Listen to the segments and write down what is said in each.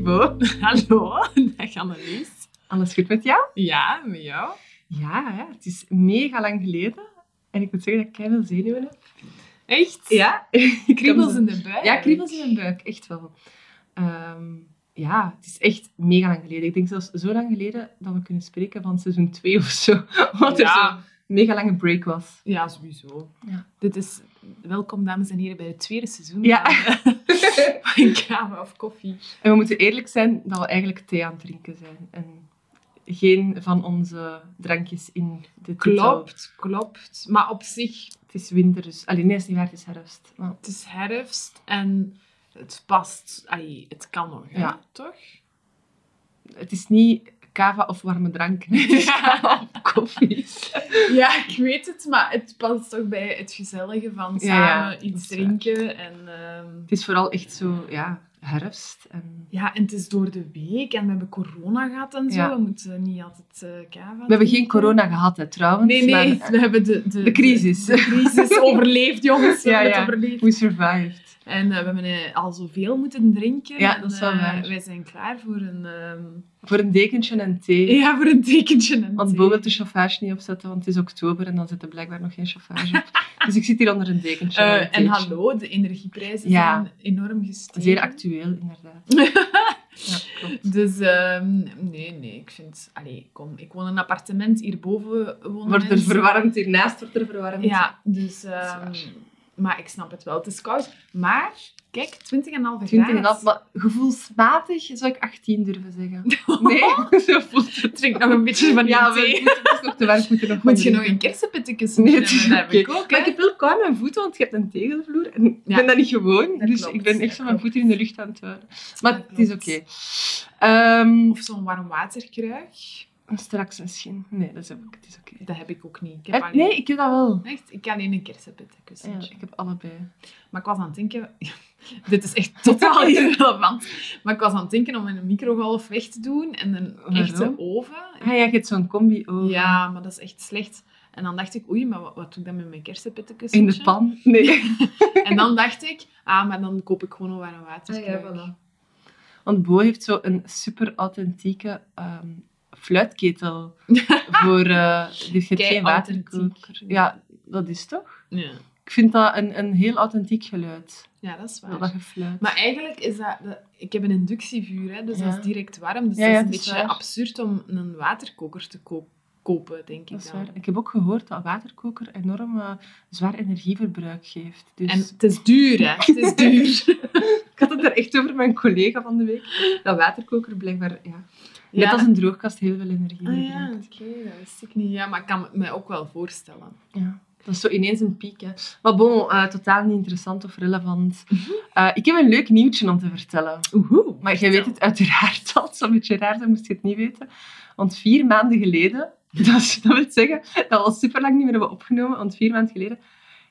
Hallo, dag Annelies. Alles goed met jou? Ja, met jou? Ja, het is mega lang geleden. En ik moet zeggen dat ik veel zenuwen heb. Echt? Ja. Kriebels in de buik? Ja, kriebels in mijn buik. Echt wel. Ehm, ja, het is echt mega lang geleden. Ik denk zelfs zo lang geleden dat we kunnen spreken van seizoen 2 of zo. Wat er zo'n mega lange break was. Ja, sowieso. Ja. Dit is... Welkom, dames en heren, bij het tweede seizoen Ja. van, eh, van Kava of Koffie. En we moeten eerlijk zijn dat we eigenlijk thee aan het drinken zijn. En geen van onze drankjes in de titel. Klopt, klopt. Maar op zich, Het is winter, dus... Allee, nee, het is niet waar, het is herfst. Maar het is herfst en het past... Allee, het kan nog, hè? Ja. toch? het is niet kava of warme drank. Is kava of koffie. Ja, ik weet het, maar het past toch bij het gezellige van Ja, samen ja, iets waar. drinken. En, ehm, Het is vooral echt zo, ja, herfst. En... ja, en het is door de week en we hebben corona gehad en zo. Ja. We moeten niet altijd eh kava We hebben geen corona gehad, hè, trouwens. Nee, nee, maar we hebben de, de, de crisis. De, de crisis overleefd, jongens. We Ja, hebben ja. het overleefd. we survived. En eh, we hebben eh, al zoveel moeten drinken. Ja, dat is wel waar. wij zijn klaar voor een... ehm, Voor een dekentje en thee. ja, voor een tekentje. En Want thee. Bo wil de chauffage niet opzetten, want het is oktober en dan zit er blijkbaar nog geen chauffage op. dus ik zit hier onder een dekentje. Eh, een en theetje. hallo, de energieprijzen Ja. zijn enorm gestegen. Zeer actueel, inderdaad. ja, klopt. Dus ehm, nee, nee, ik vind... Allee, kom, ik woon in een appartement, hierboven wonen Wordt er mensen. verwarmd, hiernaast wordt er verwarmd. Ja, dus... ehm, maar ik snap het wel, het is koud. Maar, kijk, 20,5 graden. 20 en half, maar gevoelsmatig zou ik 18 durven zeggen. Nee, zo voelt het. Drink nog een beetje van die Ja, thee. we moeten het is nog te warm, ik moet nog Moet van je nog een kersenpittenkussen Nee, Dat heb ik ook, Maar ik heb wel kou aan mijn voeten, want je hebt een tegelvloer. En ik Ja. ben dat niet gewoon. Dat dus klopt, ik ben echt zo mijn voeten in de lucht aan het houden. Maar Dat het is oké. Ehm, Of zo'n warm waterkruig. straks misschien. Nee, dat is ook, het is oké. Dat heb ik ook niet. Ik heb Heb- alleen... Nee, ik heb dat wel. Echt? Ik kan alleen een Ja, ik heb allebei. Maar ik was aan het denken... Dit is echt totaal irrelevant. Maar ik was aan het denken om een microgolf weg te doen en een Waarom? echte oven. Ah ja, je hebt zo'n combi over. Ja, maar dat is echt slecht. En dan dacht ik, oei, maar wat, wat doe ik dan met mijn kersenpittenkussen? In de pan? Nee. En dan dacht ik, ah, maar dan koop ik gewoon een warm waterkruik. Want Bo heeft zo een super authentieke ehm, fluitketel voor... heeft Kei geen waterkoker. Ja, dat is toch? Ja. Ik vind dat een, een heel authentiek geluid. ja, dat is waar. Dat gefluit. Maar eigenlijk is dat... dat- ik heb een inductievuur, hè, dus Ja. dat is direct warm. Dus Ja, dat is een is beetje absurd om een waterkoker te ko- kopen, denk ik is dan. waar. Ik heb ook gehoord dat waterkoker enorm eh, zwaar energieverbruik geeft. Dus En het is duur, hè. Het is duur. ik had het er echt over met mijn collega van de week. Dat waterkoker blijkbaar, ja, net Ja. als een droogkast, heel veel energie Ah ja, oké, dat wist ik niet. Ja, maar ik kan het me ook wel voorstellen. Ja. Dat is zo ineens een piek. Hè. Maar bon, eh, totaal niet interessant of relevant. Mhm. Eh, ik heb een leuk nieuwtje om te vertellen. Oehoe. Maar jij weet het uiteraard al. Het is een beetje raar zijn, moest je het niet weten. Want vier maanden geleden, dat, dat wil zeggen dat we al super lang niet meer hebben opgenomen, want vier maanden geleden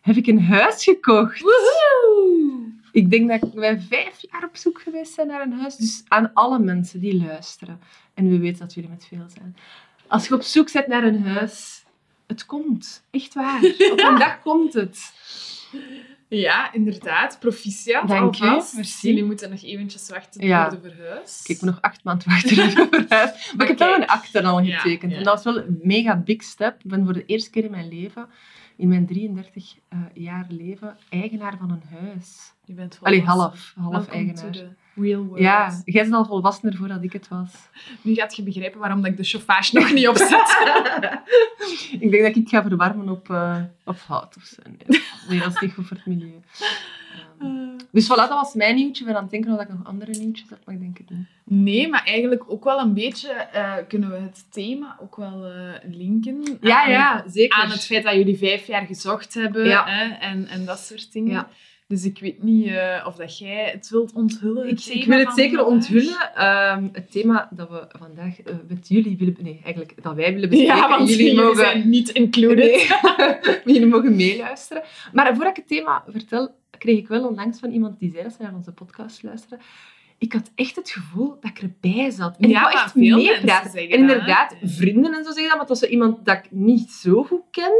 heb ik een huis gekocht. Woehoe! Ik denk dat wij vijf jaar op zoek geweest zijn naar een huis. Dus aan alle mensen die luisteren. En we weten dat jullie met veel zijn. Als je op zoek bent naar een huis, het komt. Echt waar. Op een dag komt het. Ja, inderdaad. Proficiat Dank je, alvast. merci. Jullie moeten nog eventjes wachten Ja. voor de verhuis. Kijk, ik moet nog acht maanden wachten op een huis. Maar ik heb wel een akte al getekend. ja. En dat was wel een mega big step. Ik ben voor de eerste keer in mijn leven, in mijn 33 eh, jaar leven, eigenaar van een huis. Je bent Allee, half. Half eigenaar. Real world. Ja, jij bent al volwassener voordat ik het was. Nu gaat je begrijpen waarom dat ik de chauffage nog niet opzet. ik denk dat ik ga verwarmen op, eh, op hout of zo. Nee, nee, dat is niet goed voor het milieu. Ehm, dus voilà, dat was mijn nieuwtje. Ben aan het denken of ik nog andere nieuwtjes heb, maar ik denk het niet. Nee, maar eigenlijk ook wel een beetje eh, kunnen we het thema ook wel eh, linken. Ja, aan, ja, zeker. Aan het feit dat jullie vijf jaar gezocht hebben Ja. hè, en, en dat soort dingen. Ja. Dus ik weet niet eh, of dat jij het wilt onthullen. Ik, het ik thema wil het zeker vandaag. onthullen. Ehm, het thema dat we vandaag eh, met jullie willen... Nee, eigenlijk dat wij willen bespreken. Ja, want jullie jullie mogen... zijn niet included. Nee, jullie mogen meeluisteren. Maar voordat ik het thema vertel, kreeg ik wel onlangs van iemand die zei dat ze naar onze podcast luisteren. Ik had echt het gevoel dat ik erbij zat. En Ja, ik wou echt veel meepraten. mensen zeggen En inderdaad, hè? vrienden en zo zeggen dat, maar dat was zo iemand dat ik niet zo goed ken.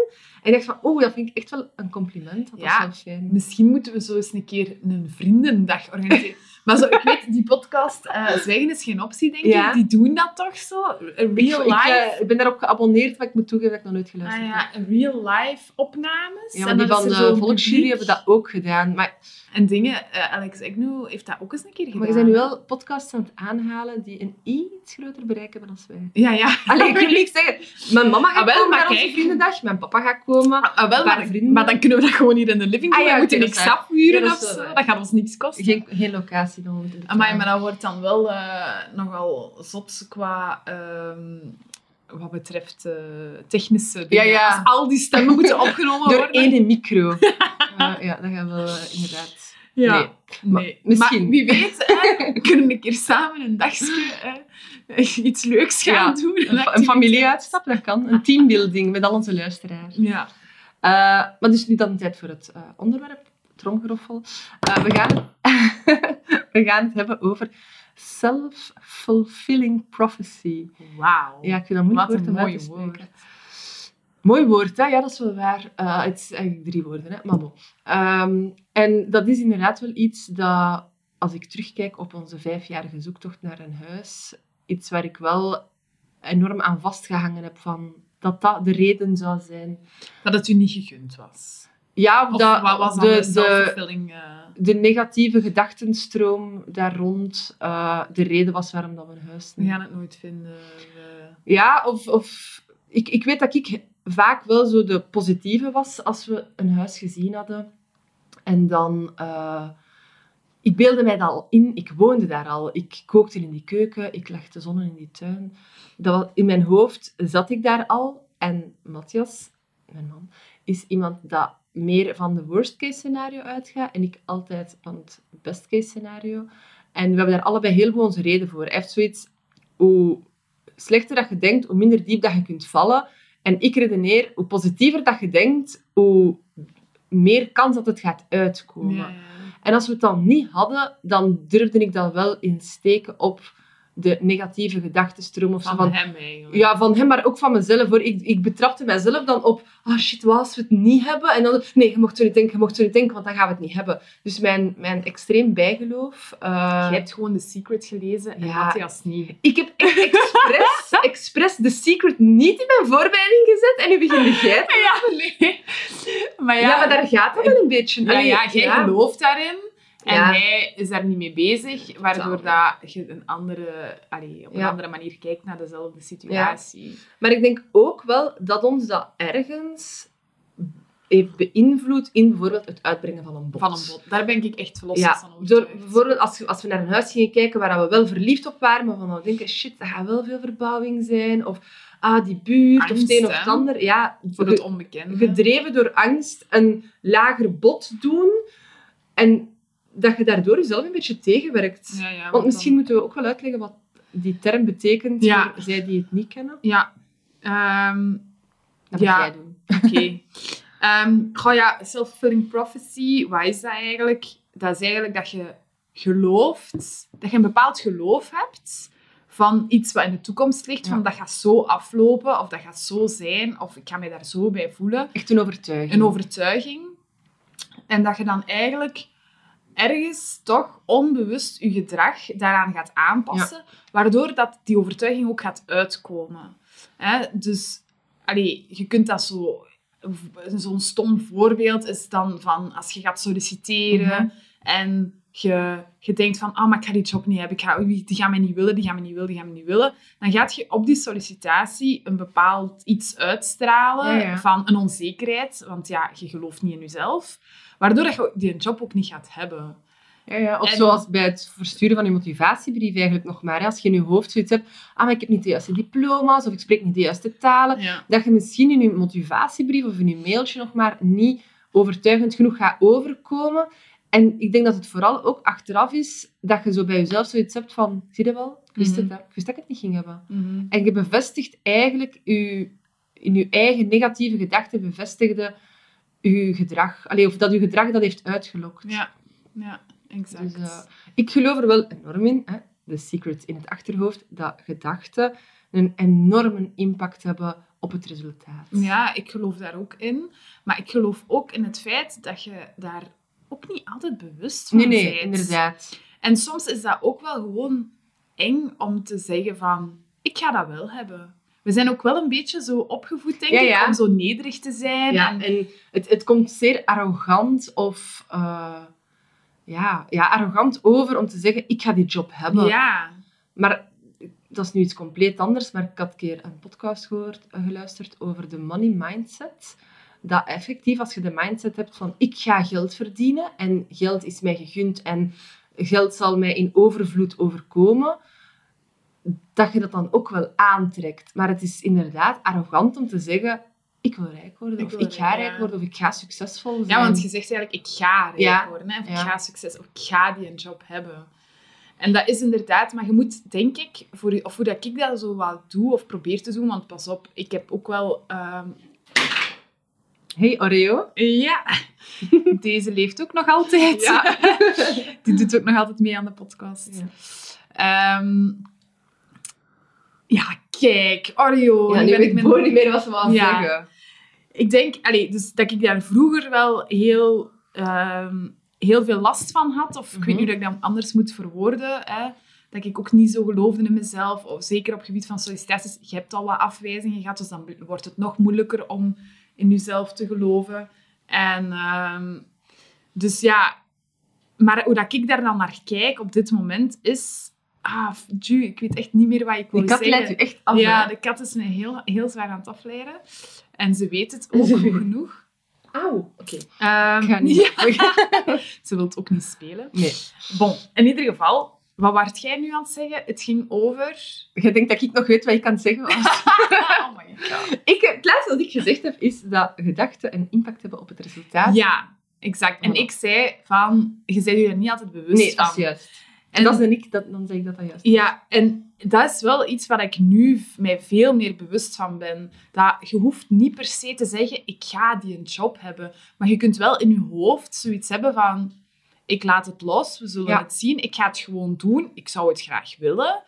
En ik dacht van, oh, dat vind ik echt wel een compliment. Dat Ja. was wel fijn. Misschien moeten we zo eens een keer een vriendendag organiseren. Maar zo, ik weet, die podcast eh Zwijgen is geen optie, denk Ja. ik. Die doen dat toch zo? Real ik, ik, life... eh, ik ben daarop geabonneerd, maar ik moet toegeven dat ik nog nooit geluisterd ah, ja, real life opnames. Ja, En die van de zo'n Volksjury hebben dat ook gedaan. Maar, En dingen, eh, Alex Agnew heeft dat ook eens een keer gedaan. maar je bent nu wel podcasts aan het aanhalen die een iets groter bereik hebben dan wij. Ja, ja. Allee, ik wil niet zeggen, mijn mama gaat Ah, wel, komen maar naar onze vriendendag, mijn papa gaat komen. Ah, ah, wel, maar, vrienden. maar dan kunnen we dat gewoon hier in de living doen. Ah, ja, we moeten niks afhuren of zo. Dat gaat ons niks kosten. Geen, geen locatie Amai, maar dat wordt dan wel eh, nogal zot qua... ehm, wat betreft eh, technische dingen. Ja, ja. Als al die stemmen moeten opgenomen Door worden. één micro. ja, ja, dat gaan we eh, inderdaad. Ja. Nee. Nee. misschien. Maar wie weet, hè, we kunnen een keer samen een dagje eh, iets leuks gaan Ja, doen. Een, fa- een familieuitstap, dat kan. Een teambuilding met al onze luisteraars. Ja. Eh, maar dus nu dan tijd voor het eh, onderwerp, tromgeroffel. Eh, we, gaan het, we gaan het hebben over self-fulfilling prophecy. Wauw. Ja, ik vind dat moeilijk Wat woord een mooi woord. spreken. Mooi woord, hè? Ja, dat is wel waar. Eh, het is eigenlijk drie woorden, hè? maar. Ehm, en dat is inderdaad wel iets dat, als ik terugkijk op onze vijfjarige zoektocht naar een huis, iets waar ik wel enorm aan vastgehangen heb van dat dat de reden zou zijn. Dat het u niet gegund was. Ja, of dat wat was dan de, de, eh, de negatieve gedachtenstroom daar rond eh, de reden was waarom dat we een huis we niet gaan het nooit vinden. we- Ja, of, of ik, ik weet dat ik vaak wel zo de positieve was als we een huis gezien hadden. En dan, eh, ik beelde mij dat al in, ik woonde daar al, ik kookte in die keuken, ik legde zonnen in die tuin. Dat was, in mijn hoofd zat ik daar al. En Matthias, mijn man, is iemand dat meer van de worst case scenario uitgaat en ik altijd van het best case scenario. En we hebben daar allebei heel goed onze reden voor. Hij heeft zoiets, hoe slechter dat je denkt, hoe minder diep dat je kunt vallen. En ik redeneer, hoe positiever dat je denkt, hoe meer kans dat het gaat uitkomen. Ja, ja. En als we het dan niet hadden, dan durfde ik dat wel insteken op de negatieve gedachtenstroom of Van, van hem eigenlijk. ja, van hem, maar ook van mezelf. Hoor. Ik, ik betrapte mezelf dan op, ah shit, wat als we het niet hebben? En dan, nee, je mocht zo niet denken, je mocht zo niet denken, want dan gaan we het niet hebben. Dus mijn, mijn extreem bijgeloof... eh, Je hebt gewoon The Secret gelezen en Ja. Matthias niet. Ik heb expres, expres The Secret niet in mijn voorbereiding gezet en nu begin jij te... Ja, nee. Maar Ja, ja, maar daar gaat het wel een beetje. ja, ja, jij gelooft daarin. En Ja. hij is daar niet mee bezig, waardoor dat je een andere, allee, op een Ja. andere manier kijkt naar dezelfde situatie. Maar ik denk ook wel dat ons dat ergens heeft beïnvloed in bijvoorbeeld het uitbrengen van een bod. Van een bod. Daar ben ik echt los Ja, van door, bijvoorbeeld als, als we naar een huis gingen kijken waar we wel verliefd op waren, maar van we denken, shit, dat gaat wel veel verbouwing zijn. Of, ah, die buurt, of het een of het ander. Ja, Voor het onbekende. gedreven door angst een lager bod doen. En dat je daardoor jezelf een beetje tegenwerkt. Ja, ja, Want misschien dan- moeten we ook wel uitleggen wat die term betekent Ja. voor zij die het niet kennen. Ja. Ehm, Dat mag jij doen. Oké. Ehm, goh, ja, self-fulfilling prophecy, wat is dat eigenlijk? Dat is eigenlijk dat je gelooft, dat je een bepaald geloof hebt van iets wat in de toekomst ligt, van dat gaat zo aflopen, of dat gaat zo zijn, of ik ga mij daar zo bij voelen. Echt een overtuiging. Een overtuiging. En dat je dan eigenlijk ergens toch onbewust je gedrag daaraan gaat aanpassen, waardoor dat die overtuiging ook gaat uitkomen. Hè? Dus allee, je kunt dat zo... Zo'n stom voorbeeld is dan van als je gaat solliciteren Mhm. en je, je denkt van, ah, maar ik ga die job niet hebben, ik ga, die gaan mij niet willen, die gaan mij niet willen, die gaan mij niet willen. Dan gaat je op die sollicitatie een bepaald iets uitstralen Ja, ja. van een onzekerheid, want ja, je gelooft niet in jezelf, waardoor dat je die job ook niet gaat hebben. Ja, ja. Of En- zoals bij het versturen van je motivatiebrief eigenlijk nog maar. hè. Als je in je hoofd zoiets hebt, ah, maar ik heb niet de juiste diploma's, of ik spreek niet de juiste talen, Ja. dat je misschien in je motivatiebrief of in je mailtje nog maar niet overtuigend genoeg gaat overkomen. En ik denk dat het vooral ook achteraf is dat je zo bij jezelf zoiets hebt van, zie je wel, ik wist, Mhm. het, hè. ik wist dat ik het niet ging hebben. Mhm. En je bevestigt eigenlijk je, in je eigen negatieve gedachten bevestigde je gedrag. Allee, of dat je gedrag dat heeft uitgelokt. Ja, ja, exact. Dus, eh, ik geloof er wel enorm in, hè, de secret in het achterhoofd, dat gedachten een enorme impact hebben op het resultaat. Ja, ik geloof daar ook in. Maar ik geloof ook in het feit dat je daar ook niet altijd bewust van Nee, nee, bent. inderdaad. En soms is dat ook wel gewoon eng om te zeggen van, ik ga dat wel hebben. We zijn ook wel een beetje zo opgevoed, denk Ja, ik, om zo nederig te zijn. Ja, en, en het, het komt zeer arrogant of... eh, ja, ja, arrogant over om te zeggen, ik ga die job hebben. ja. Maar dat is nu iets compleet anders. Maar ik had een keer een podcast gehoord, eh, geluisterd over de money mindset. Dat effectief, als je de mindset hebt van ik ga geld verdienen en geld is mij gegund en geld zal mij in overvloed overkomen, dat je dat dan ook wel aantrekt. Maar het is inderdaad arrogant om te zeggen ik wil rijk worden, of ik ga rijk, rijk ja. worden, of ik ga succesvol zijn. ja, want je zegt eigenlijk, ik ga rijk Ja. worden. Hè, of ik ga succes, of ik ga die een job hebben. En dat is inderdaad, maar je moet, denk ik, voor, of hoe dat ik dat zo wel doe, of probeer te doen, want pas op, ik heb ook wel... ehm, Hey Oreo. ja, deze leeft ook nog altijd. Ja. Die doet ook nog altijd mee aan de podcast. Ja. Ehm, ja, kijk, Oreo. Ja, nu ben ik met- gewoon niet meer wat ze Ja. zeggen. Ik denk allee, dus dat ik daar vroeger wel heel, ehm, heel veel last van had. Of ik weet Mhm. niet hoe dat ik dat anders moet verwoorden. Hè. Dat ik ook niet zo geloofde in mezelf. Of zeker op het gebied van sollicitaties. Je hebt al wat afwijzingen gehad, dus dan wordt het nog moeilijker om in jezelf te geloven. En ehm, dus ja, maar hoe dat ik daar dan naar kijk op dit moment is... Ah, Ju, ik weet echt niet meer wat ik wil Die kat zeggen. leidt u echt af. Ja, hè? de kat is me heel, heel zwaar aan het afleiden. En ze weet het ook goed genoeg. Auw. Oké. Ehm, Ik ga niet. ja, ze wil ook niet spelen. Nee. Bon, in ieder geval, wat waart jij nu aan het zeggen? Het ging over... Je denkt dat ik nog weet wat je kan zeggen? oh my god. ik, het laatste wat ik gezegd heb, is dat gedachten een impact hebben op het resultaat. Ja, exact. En ik zei van, je bent je er niet altijd bewust nee, van. dat is juist. En dat is ik, dat, dan zeg ik dat dat juist is. Ja, en dat is wel iets waar ik nu mij veel meer bewust van ben. Dat je hoeft niet per se te zeggen, ik ga die een job hebben. Maar je kunt wel in je hoofd zoiets hebben van, ik laat het los, we zullen Ja. het zien. Ik ga het gewoon doen, ik zou het graag willen.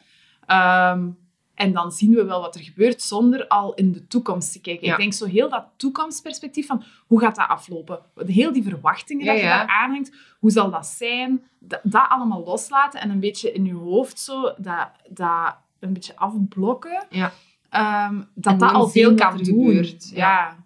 Ehm, en dan zien we wel wat er gebeurt, zonder al in de toekomst te kijken. Ja. Ik denk zo heel dat toekomstperspectief van, hoe gaat dat aflopen? Heel die verwachtingen Ja, dat je daar aanhangt, hoe zal dat zijn? Dat, dat allemaal loslaten en een beetje in je hoofd zo dat, dat een beetje afblokken. Ja. Ehm, dat En dat al veel kan doen. gebeurt, Ja. ja.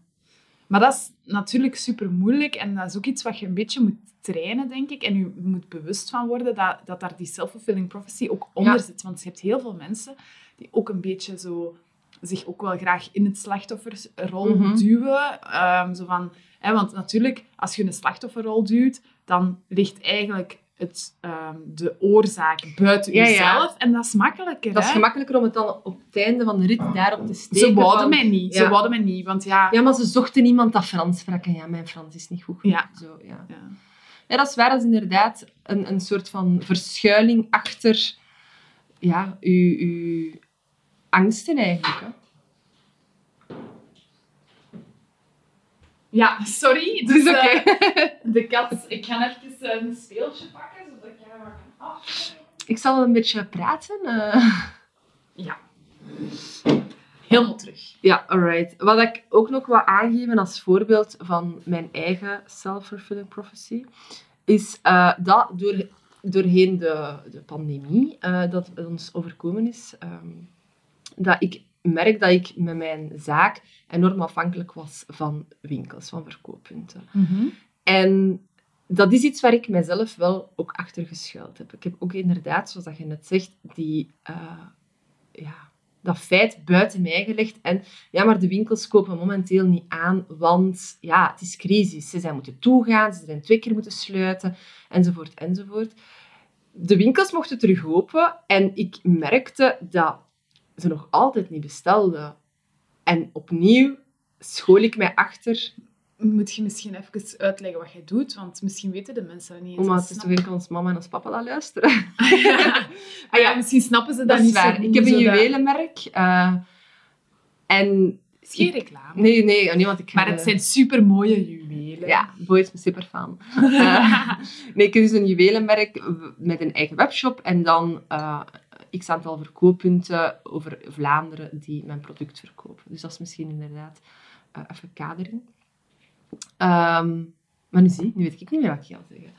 Maar dat is natuurlijk super moeilijk en dat is ook iets wat je een beetje moet trainen, denk ik. En je moet bewust van worden dat, dat daar die self-fulfilling prophecy ook onder Ja. zit. Want je hebt heel veel mensen die ook een beetje zo zich ook wel graag in het slachtofferrol Mhm. duwen. Ehm, zo van, hè, want natuurlijk, als je een slachtofferrol duwt, dan ligt eigenlijk het, ehm, de oorzaak buiten Ja, ja. jezelf. En dat is makkelijker. Dat is hè? gemakkelijker om het dan op het einde van de rit daarop te steken. Ze wouden van- mij niet. Ze Ja. wouden mij niet, want ja... Ja, maar ze zochten iemand dat Frans sprak. En ja, mijn Frans is niet goed genoeg. Ja. Zo, ja. ja. Ja, dat is waar. Dat is inderdaad een, een soort van verschuiling achter ja, uw, uw angsten eigenlijk. Hè. Ja, sorry. Dus, eh, de kat... Ik ga even een speeltje pakken, zodat ik haar wat kan afstellen. Ik zal een beetje praten. eh. Ja. Helemaal terug. Ja, alright. Wat ik ook nog wil aangeven als voorbeeld van mijn eigen self-fulfilling prophecy, is eh, dat door, doorheen de, de pandemie dat ons overkomen is, ehm, dat ik merk dat ik met mijn zaak enorm afhankelijk was van winkels, van verkooppunten. En dat is iets waar ik mezelf wel ook achter geschuild heb. Ik heb ook inderdaad, zoals dat je net zegt, die, eh, ja, dat feit buiten mij gelegd. En ja, maar de winkels kopen momenteel niet aan, want ja, het is crisis. Ze zijn moeten toegaan, ze zijn twee keer moeten sluiten, enzovoort, enzovoort. De winkels mochten terug open en ik merkte dat ze nog altijd niet bestelden. En opnieuw school ik mij achter Moet je misschien even uitleggen wat jij doet? Want misschien weten de mensen dat niet eens. En het is toch enkel ons mama en ons papa dat luisteren? ja. Ah ja, misschien snappen ze dat, Dat is niet waar. zo Ik heb een juwelenmerk. eh, en... Het is geen reclame. Nee, nee, nee, want ik. Maar het zijn supermooie juwelen. Ja, Boy is mijn superfan. Eh, nee, ik heb dus een juwelenmerk met een eigen webshop en dan eh x aantal verkooppunten over Vlaanderen die mijn product verkopen. Dus dat is misschien inderdaad eh, even kadering. Ehm, maar nu zie, nu weet ik niet meer wat ik ga zeggen.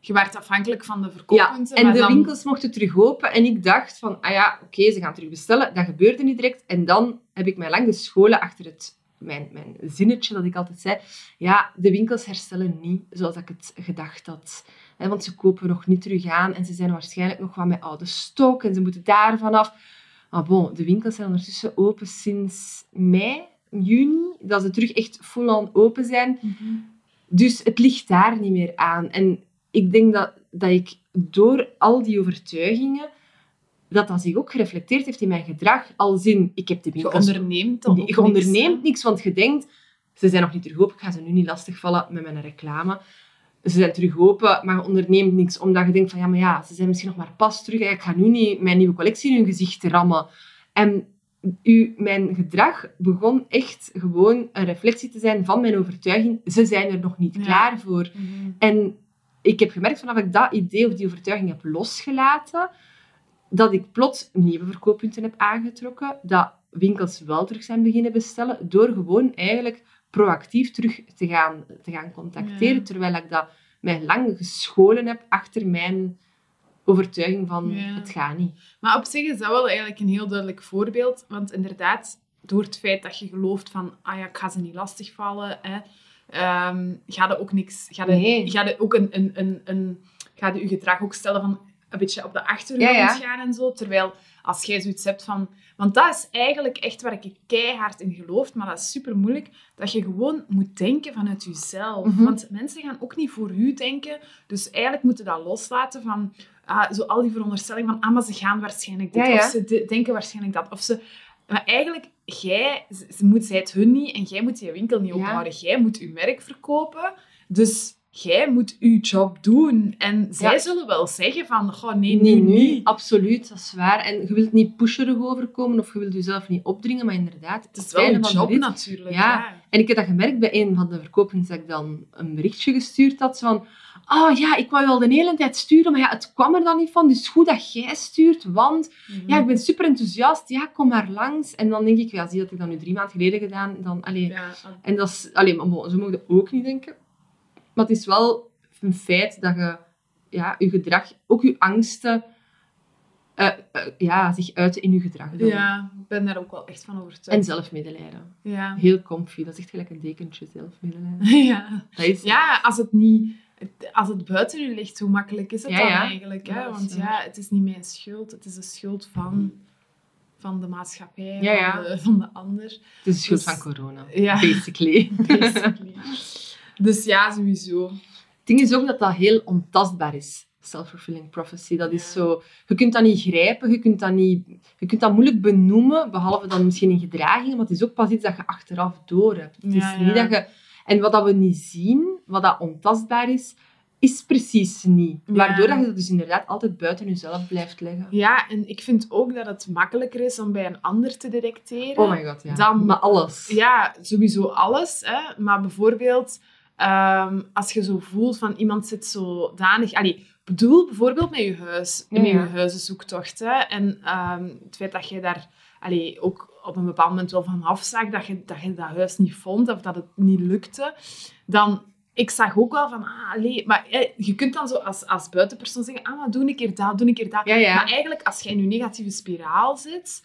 je werd afhankelijk van de Ja, verkooppunten. en de dan- winkels mochten terug open. En ik dacht van, ah ja, oké, ze gaan terug bestellen. Dat gebeurde niet direct. En dan heb ik mij lang gescholen achter het, mijn, mijn zinnetje dat ik altijd zei. Ja, de winkels herstellen niet zoals ik het gedacht had. Hè, want ze kopen nog niet terug aan. En ze zijn waarschijnlijk nog wat met oude stok. En ze moeten daar vanaf. Maar bon, de winkels zijn ondertussen open sinds mei, juni. Dat ze terug echt full-on open zijn. Mhm. Dus het ligt daar niet meer aan. En ik denk dat, dat ik door al die overtuigingen, dat dat zich ook gereflecteerd heeft in mijn gedrag. Als in, ik heb de Je winkels... onderneemt dan je onderneemt niks, want je denkt, ze zijn nog niet terug open, ik ga ze nu niet lastigvallen met mijn reclame. Ze zijn terug open, maar je onderneemt niks, omdat je denkt van, ja, maar ja, ze zijn misschien nog maar pas terug. Ik ga nu niet mijn nieuwe collectie in hun gezicht rammen. En u, mijn gedrag begon echt gewoon een reflectie te zijn van mijn overtuiging. Ze zijn er nog niet Ja. klaar voor. Mhm. En ik heb gemerkt vanaf ik dat idee of die overtuiging heb losgelaten, dat ik plots nieuwe verkooppunten heb aangetrokken, dat winkels wel terug zijn beginnen bestellen, door gewoon eigenlijk proactief terug te gaan, te gaan contacteren, Ja. terwijl ik dat mij lang gescholen heb achter mijn overtuiging van Ja. het gaat niet. Maar op zich is dat wel eigenlijk een heel duidelijk voorbeeld. Want inderdaad, door het feit dat je gelooft van, ah ja, ik ga ze niet lastigvallen, hè, ehm, ga je ook niks... Ga je, Nee. ga je ook een, een, een, een... Ga je je gedrag ook stellen van een beetje op de achtergrond Ja, gaan en zo. Terwijl als jij zoiets hebt van... Want dat is eigenlijk echt waar ik keihard in geloof, maar dat is super moeilijk. Dat je gewoon moet denken vanuit jezelf. Mhm. Want mensen gaan ook niet voor u denken. Dus eigenlijk moeten dat loslaten van ah, zo al die veronderstelling van ah, maar ze gaan waarschijnlijk dit, Ja, ja. of ze de- denken waarschijnlijk dat. Of ze... Maar eigenlijk, jij, ze, ze moet, zij het hun niet en jij moet je winkel niet Ja. ophouden. Jij moet je merk verkopen. Dus jij moet je job doen. En zij Ja. zullen wel zeggen van, goh, nee, Nee, nu absoluut, dat is waar. En je wilt niet pusherig overkomen of je wilt jezelf niet opdringen, maar inderdaad, Het is wel een job natuurlijk. Ja. Ja. En ik heb dat gemerkt bij een van de verkopers dat ik dan een berichtje gestuurd had. Van, oh ja, ik wou je al de hele tijd sturen, maar ja, het kwam er dan niet van. Dus goed dat jij stuurt, want Mhm. ja, ik ben super enthousiast. Ja, kom maar langs. En dan denk ik, ja, zie dat ik dat nu drie maanden geleden gedaan. Dan, allee. Ja, En dat is, allee, maar bon, zo mogen ook niet denken. Maar het is wel een feit dat je ja, je gedrag, ook je angsten, eh, eh, ja, zich uiten in je gedrag. Dan. ja, ik ben daar ook wel echt van En overtuigd. zelfmedelijden. Ja. Heel comfy. Dat is echt gelijk een dekentje, zelfmedelijden. ja. Dat is Ja, als het niet... Als het buiten u ligt, hoe makkelijk is het Ja, dan ja. eigenlijk? Hè? Want ja, het is niet mijn schuld. Het is de schuld van, van de maatschappij. Van, de, van de ander. Het is de schuld Dus- van corona. Ja. Basically. Basically. dus ja, sowieso. Het ding is ook dat dat heel ontastbaar is. Self-fulfilling prophecy. Dat is zo... Je kunt dat niet grijpen, je kunt dat, niet, je kunt dat moeilijk benoemen, behalve dan misschien in gedragingen, maar het is ook pas iets dat je achteraf door hebt. Het Ja, is niet ja. dat je... En wat dat we niet zien, wat dat ontastbaar is, is precies niet. Ja. Waardoor dat je dat dus inderdaad altijd buiten jezelf blijft leggen. Ja, en ik vind ook dat het makkelijker is om bij een ander te detecteren. Oh my god, ja. Dan- Maar alles. Ja, sowieso alles. Hè. Maar bijvoorbeeld, ehm, als je zo voelt van iemand zit zo danig... Allee, bedoel bijvoorbeeld met je huis, Ja, met je huizenzoektocht. Hè. En ehm, het feit dat je daar allee, ook op een bepaald moment wel van afzag, dat je, dat je dat huis niet vond of dat het niet lukte, dan... Ik zag ook wel van, ah, allee, maar eh, je kunt dan zo als, als buitenpersoon zeggen, ah, maar doe een keer dat, doe een keer dat. Ja, ja. Maar eigenlijk, als je in je negatieve spiraal zit,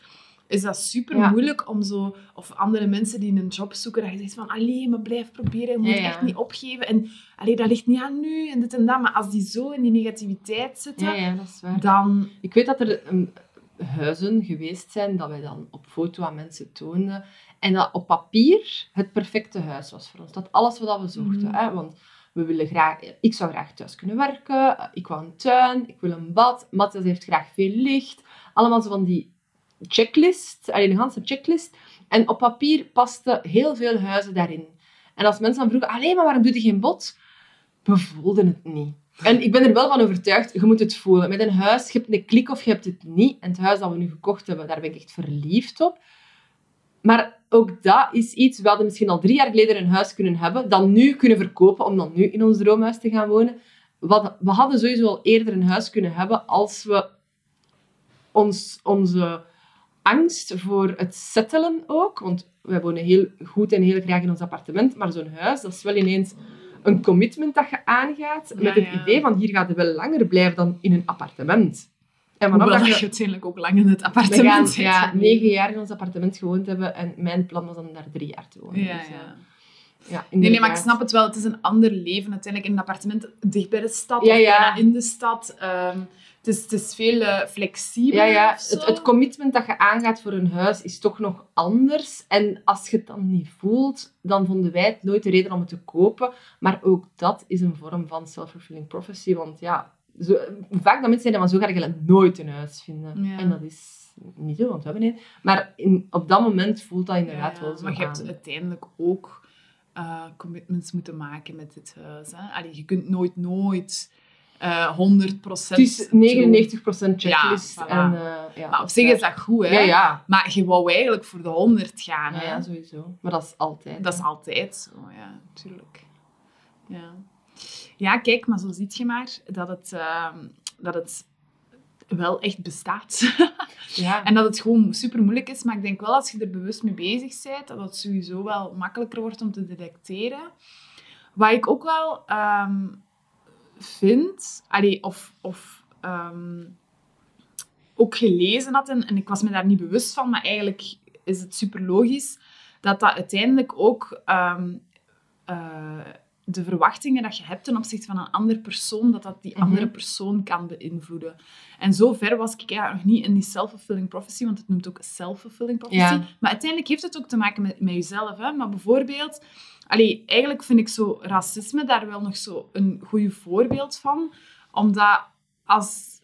is dat super Ja. moeilijk om zo... Of andere mensen die een job zoeken, dat je zegt van, allee, maar blijf proberen, je moet Ja, echt niet opgeven. En allee, dat ligt niet aan nu, en dit en dat. Maar als die zo in die negativiteit zitten, Ja, ja, dat is waar. dan... Ik weet dat er um, huizen geweest zijn dat wij dan op foto aan mensen toonden. En dat op papier het perfecte huis was voor ons. Dat alles wat we zochten. Mhm. Hè? Want we willen graag, ik zou graag thuis kunnen werken. Ik wou een tuin. Ik wil een bad. Matthias heeft graag veel licht. Allemaal zo van die checklist. Alleen een ganse checklist. En op papier pasten heel veel huizen daarin. En als mensen dan vroegen, alleen maar waarom doe je geen bot? We voelden het niet. En ik ben er wel van overtuigd, je moet het voelen. Met een huis, je hebt een klik of je hebt het niet. En het huis dat we nu gekocht hebben, daar ben ik echt verliefd op. Maar ook dat is iets, we hadden misschien al drie jaar geleden een huis kunnen hebben, dan nu kunnen verkopen, om dan nu in ons droomhuis te gaan wonen. We hadden sowieso al eerder een huis kunnen hebben als we ons, onze angst voor het settelen ook, want wij wonen heel goed en heel graag in ons appartement, maar zo'n huis, dat is wel ineens een commitment dat je aangaat Ja, met het ja. idee van hier gaat je wel langer blijven dan in een appartement. En vanaf Hoewel dat je... uiteindelijk ook lang in het appartement gaan zit. ja, negen jaar in ons appartement gewoond hebben en mijn plan was om daar drie jaar te wonen. Ja, Dus, ja. ja, Nee, nee, maar ik snap het wel. Het is een ander leven uiteindelijk in een appartement dicht bij de stad Ja, of ja. in de stad. Ehm, het, is, het is veel eh, flexibeler Ja, ja. Het, het commitment dat je aangaat voor een huis is toch nog anders. En als je het dan niet voelt, dan vonden wij het nooit de reden om het te kopen. Maar ook dat is een vorm van self-fulfilling prophecy. Want ja, zo, vaak dat mensen zeggen zo ga je nooit een huis vinden. Ja. En dat is niet zo, want we hebben een. Maar in, op dat moment voelt dat inderdaad ja. wel zo Maar je hebt uiteindelijk ook eh, commitments moeten maken met dit huis. Hè? Allee, je kunt nooit, nooit eh 100% Het is 99% checklist. Ja, voilà. en, eh, ja, Maar op zich is dat goed, hè? Ja. Maar je wou eigenlijk voor de 100 gaan. Ja, hè? ja, sowieso. Maar dat is altijd. Dat is altijd zo, ja, natuurlijk. Ja. ja, kijk, maar zo ziet je maar dat het, ehm, dat het wel echt bestaat. Ja. en dat het gewoon super moeilijk is. Maar ik denk wel als je er bewust mee bezig bent, dat het sowieso wel makkelijker wordt om te detecteren. Wat ik ook wel ehm, vind, allee, of, of ehm, ook gelezen had, en, en ik was me daar niet bewust van, maar eigenlijk is het super logisch, dat dat uiteindelijk ook ehm, eh, de verwachtingen dat je hebt ten opzichte van een andere persoon, dat dat die Mhm. andere persoon kan beïnvloeden. En zo ver was ik ja, nog niet in die self-fulfilling prophecy, want het noemt ook self-fulfilling prophecy. Ja. Maar uiteindelijk heeft het ook te maken met, met jezelf. Hè? Maar bijvoorbeeld, allee, eigenlijk vind ik zo racisme daar wel nog zo een goed voorbeeld van. Omdat als...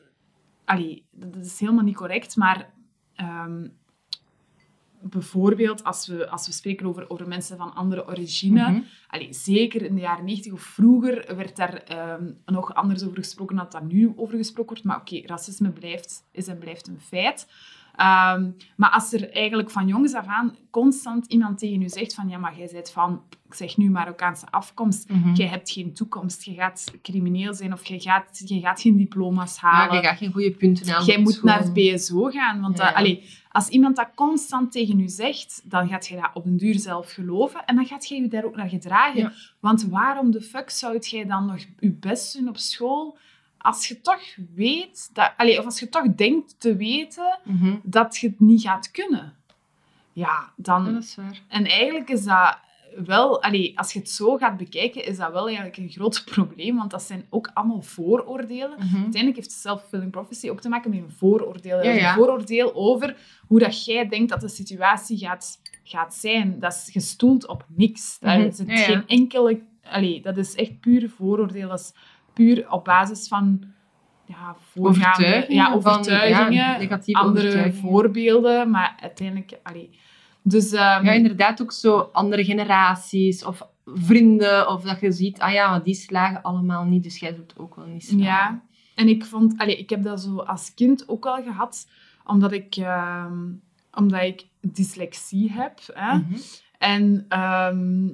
Allee, dat is helemaal niet correct, maar... ehm, bijvoorbeeld, als we, als we spreken over, over mensen van andere origine... Mhm. Allee, zeker in de jaren 90 of vroeger werd daar ehm, nog anders over gesproken dan dat daar nu over gesproken wordt. Maar oké, racisme blijft, is en blijft een feit. Ehm, maar als er eigenlijk van jongs af aan constant iemand tegen u zegt van ja, maar jij bent van, ik zeg nu Marokkaanse afkomst, Mhm. jij hebt geen toekomst, je gaat crimineel zijn of je gaat, je gaat geen diploma's Ja, halen. je gaat geen goede punten halen. Jij moet naar het BSO gaan. Want Ja, dat- ja. allee, als iemand dat constant tegen u zegt, dan gaat je dat op een duur zelf geloven. En dan gaat je je daar ook naar gedragen. Ja. Want waarom de fuck zou jij dan nog je best doen op school als je toch weet, dat, allee, of als je toch denkt te weten Mhm. dat je het niet gaat kunnen? Ja, dan... Dat is waar. En eigenlijk is dat wel, allee, als je het zo gaat bekijken, is dat wel eigenlijk een groot probleem, want dat zijn ook allemaal vooroordelen. Mhm. Uiteindelijk heeft self-fulfilling prophecy ook te maken met een vooroordeel. Ja, ja. Een vooroordeel over hoe dat jij denkt dat de situatie gaat, gaat zijn. Dat is gestoeld op niks. Daar Mhm. is ja. geen enkele... Allee, dat is echt puur vooroordeel. Dat is puur op basis van ja, voorgaande Overtuigingen ja, van- overtuigingen, ja, negatieve andere overtuigingen. voorbeelden, maar uiteindelijk... Allee, dus, ehm, Ja, inderdaad ook zo andere generaties of vrienden. Of dat je ziet, ah ja, maar die slagen allemaal niet, dus jij doet ook wel niet slagen. Ja, en ik vond, allee, ik heb dat zo als kind ook al gehad, omdat ik, ehm, omdat ik dyslexie heb. Hè? Mhm. En ehm,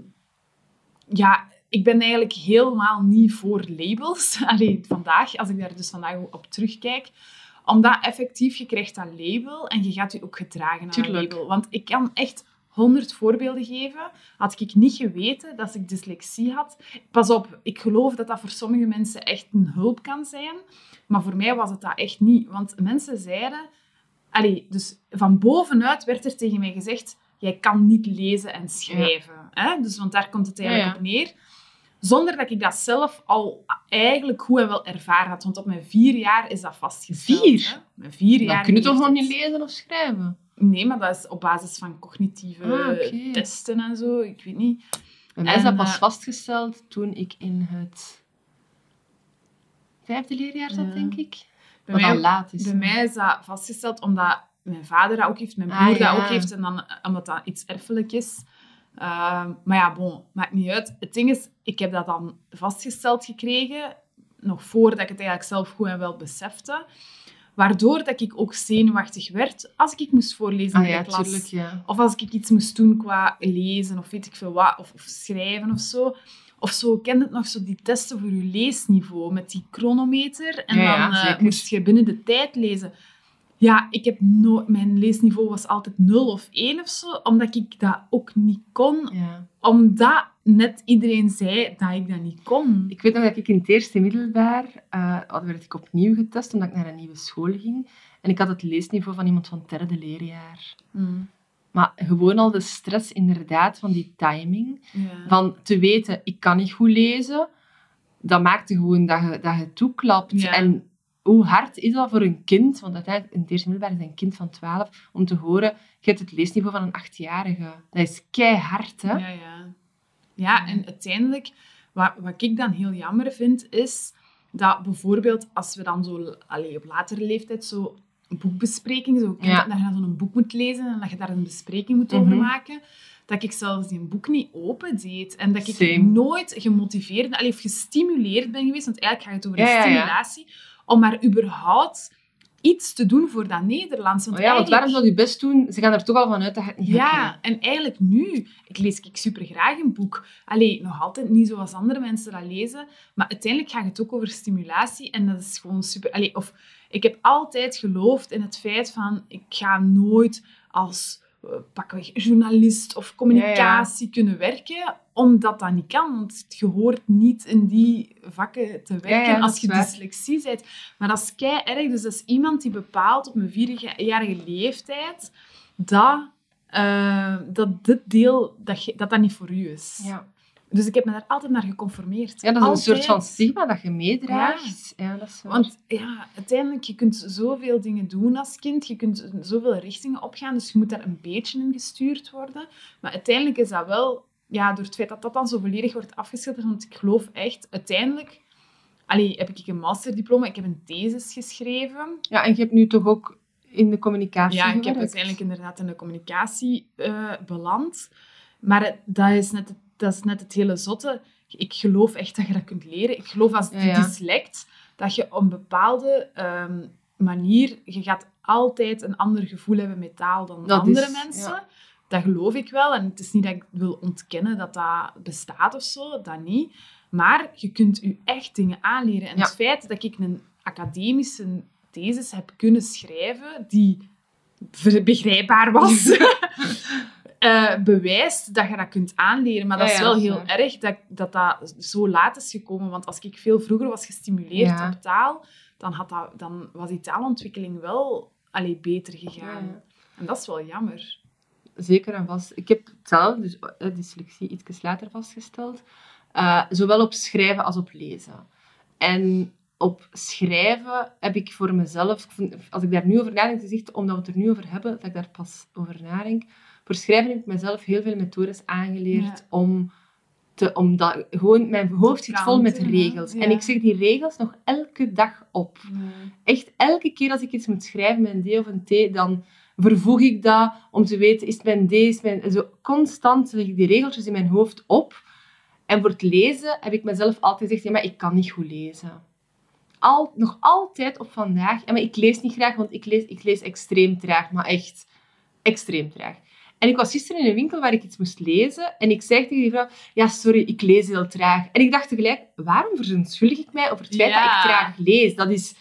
ja, ik ben eigenlijk helemaal niet voor labels. Allee, vandaag, als ik daar dus vandaag op terugkijk. Omdat effectief, je krijgt dat label en je gaat je ook gedragen aan dat label. Want ik kan echt honderd voorbeelden geven. Had ik niet geweten dat ik dyslexie had. Pas op, ik geloof dat dat voor sommige mensen echt een hulp kan zijn. Maar voor mij was het dat echt niet. Want mensen zeiden... Allee, dus van bovenuit werd er tegen mij gezegd... Jij kan niet lezen en schrijven. Hè? Dus, want daar komt het eigenlijk Ja, ja. op neer. Zonder dat ik dat zelf al eigenlijk goed en wel ervaren had. Want op mijn vier jaar is dat vastgesteld. Vier? Hè? Mijn vier jaar Dan kun je toch nog niet lezen of schrijven? Nee, maar dat is op basis van cognitieve Ah, testen en zo. Ik weet niet. Bij mij is dat pas eh, vastgesteld toen ik in het vijfde leerjaar zat, Ja. denk ik. Bij Wat mij, al laat is. bij mij is dat vastgesteld omdat mijn vader dat ook heeft, mijn Ah, broer ja. dat ook heeft. En dan, omdat dat iets erfelijk is. Ehm, maar ja, bon, maakt niet uit. Het ding is, ik heb dat dan vastgesteld gekregen, nog voordat ik het eigenlijk zelf goed en wel besefte. Waardoor dat ik ook zenuwachtig werd als ik moest voorlezen Ah in de klas. tuurlijk, ja. Of als ik iets moest doen qua lezen of weet ik veel wat, of, of schrijven of zo. Of zo, kent het nog zo die testen voor je leesniveau met die chronometer. En Ja, dan eh, moest je binnen de tijd lezen. Ja, ik heb nooit... Mijn leesniveau was altijd 0 of 1 of zo, omdat ik dat ook niet kon. Ja. Omdat net iedereen zei dat ik dat niet kon. Ik weet nog dat ik in het eerste middelbaar, eh werd ik opnieuw getest, omdat ik naar een nieuwe school ging. En ik had het leesniveau van iemand van het derde leerjaar. Mm. Maar gewoon al de stress inderdaad van die timing. Ja. Van te weten, ik kan niet goed lezen. Dat maakte gewoon dat je, dat je toeklapt. Ja. En hoe hard is dat voor een kind? Want uiteindelijk, in het eerste middelbaar is een kind van 12. Om te horen, je hebt het leesniveau van een achtjarige. Dat is keihard, hè? Ja, ja. Ja, en uiteindelijk, wat, wat ik dan heel jammer vind, is dat bijvoorbeeld als we dan zo allee, op latere leeftijd zo boekbesprekingen, zo, Ja. dat je dan zo'n boek moet lezen en dat je daar een bespreking moet Mhm. over maken, dat ik zelfs die boek niet open deed. En dat ik Same. nooit gemotiveerd allee, of gestimuleerd ben geweest, want eigenlijk gaat het over de ja, ja. Om maar überhaupt iets te doen voor dat Nederlands. Want Oh ja, want waarom zou je best doen? Ze gaan er toch al vanuit dat je het niet hebt. ja, en eigenlijk nu, ik lees ik super graag een boek. Allee, nog altijd niet zoals andere mensen dat lezen, maar uiteindelijk gaat het ook over stimulatie en dat is gewoon super. Allee, of ik heb altijd geloofd in het feit van ik ga nooit als pakweg journalist of communicatie kunnen werken, omdat dat niet kan. Want je hoort niet in die vakken te werken Ja, als je dyslexie bent. Maar dat is kei erg. Dus dat is iemand die bepaalt op mijn vierjarige leeftijd dat, eh, dat dit deel dat, dat dat niet voor u is. Ja. Dus ik heb me daar altijd naar geconformeerd. Ja, dat is een soort van stigma dat je meedraagt. Ja, dat is. Want ja, uiteindelijk, je kunt zoveel dingen doen als kind. Je kunt zoveel richtingen opgaan. Dus je moet daar een beetje in gestuurd worden. Maar uiteindelijk is dat wel... Ja, door het feit dat dat dan zo volledig wordt afgeschilderd. Want ik geloof echt, uiteindelijk... Allee, heb ik een masterdiploma. Ik heb een thesis geschreven. Ja, en je hebt nu toch ook in de communicatie Ja, ik heb uiteindelijk inderdaad in de communicatie eh, beland. Maar het- dat is, net, het- dat is net het hele zotte. Ik geloof echt dat je dat kunt leren. Ik geloof als Ja, ja. dyslect dat je op een bepaalde ehm, manier... Je gaat altijd een ander gevoel hebben met taal dan Dat andere is- mensen. ja. Dat geloof ik wel. En het is niet dat ik wil ontkennen dat dat bestaat of zo. Dat niet. Maar je kunt je echt dingen aanleren. En Ja. het feit dat ik een academische thesis heb kunnen schrijven, die begrijpbaar was, eh, bewijst dat je dat kunt aanleren. Maar dat Ja, is wel heel erg dat, dat dat zo laat is gekomen. Want als ik veel vroeger was gestimuleerd op taal, dan, had dat, dan was die taalontwikkeling wel allee, beter gegaan. En dat is wel jammer. Zeker en vast. Ik heb zelf, dus eh, dyslexie, iets later vastgesteld. Eh, zowel op schrijven als op lezen. En op schrijven heb ik voor mezelf, als ik daar nu over nadenk, het is echt omdat we het er nu over hebben, dat ik daar pas over nadenk. Voor schrijven heb ik mezelf heel veel methodes aangeleerd Ja. om te, omdat gewoon, mijn hoofd zit vol met regels. Ja. En ik zeg die regels nog elke dag op. Echt elke keer als ik iets moet schrijven met een D of een T, dan vervoeg ik dat om te weten, is het mijn D, is het mijn... Zo constant zeg ik die regeltjes in mijn hoofd op. En voor het lezen heb ik mezelf altijd gezegd, ja, maar ik kan niet goed lezen. Al, nog altijd op vandaag. Ja, maar ik lees niet graag, want ik lees, ik lees extreem traag, maar echt extreem traag. En ik was gisteren in een winkel waar ik iets moest lezen en ik zei tegen die vrouw, ja, sorry, ik lees heel traag. En ik dacht tegelijk, waarom verontschuldig ik mij over het feit dat ik traag lees? Dat is...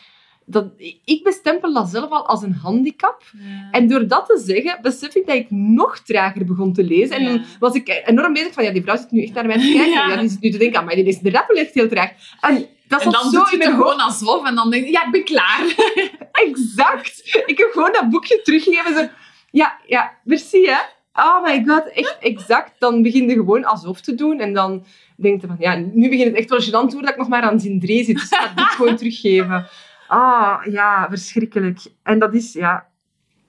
Dat, ik bestempel dat zelf al als een handicap. En door dat te zeggen, besef ik dat ik nog trager begon te lezen. En Ja. dan was ik enorm bezig van, ja, die vrouw zit nu echt naar mij te kijken. Ja. Ja. die zit nu te denken, ah, maar die is inderdaad wel echt heel traag. En dat En dan zo doe je het gewoon alsof en dan denk je, ja, ik ben klaar. Exact. Ik heb gewoon dat boekje teruggegeven. Zo, ja, ja, merci hè. Oh my god, echt exact. Dan begin je gewoon alsof te doen. En dan denk je van, ja, nu begint het echt wel gênant te worden dat ik nog maar aan zin 3 zit. Dus ik ga boek gewoon teruggeven. Ah, ja, verschrikkelijk. En dat is, ja...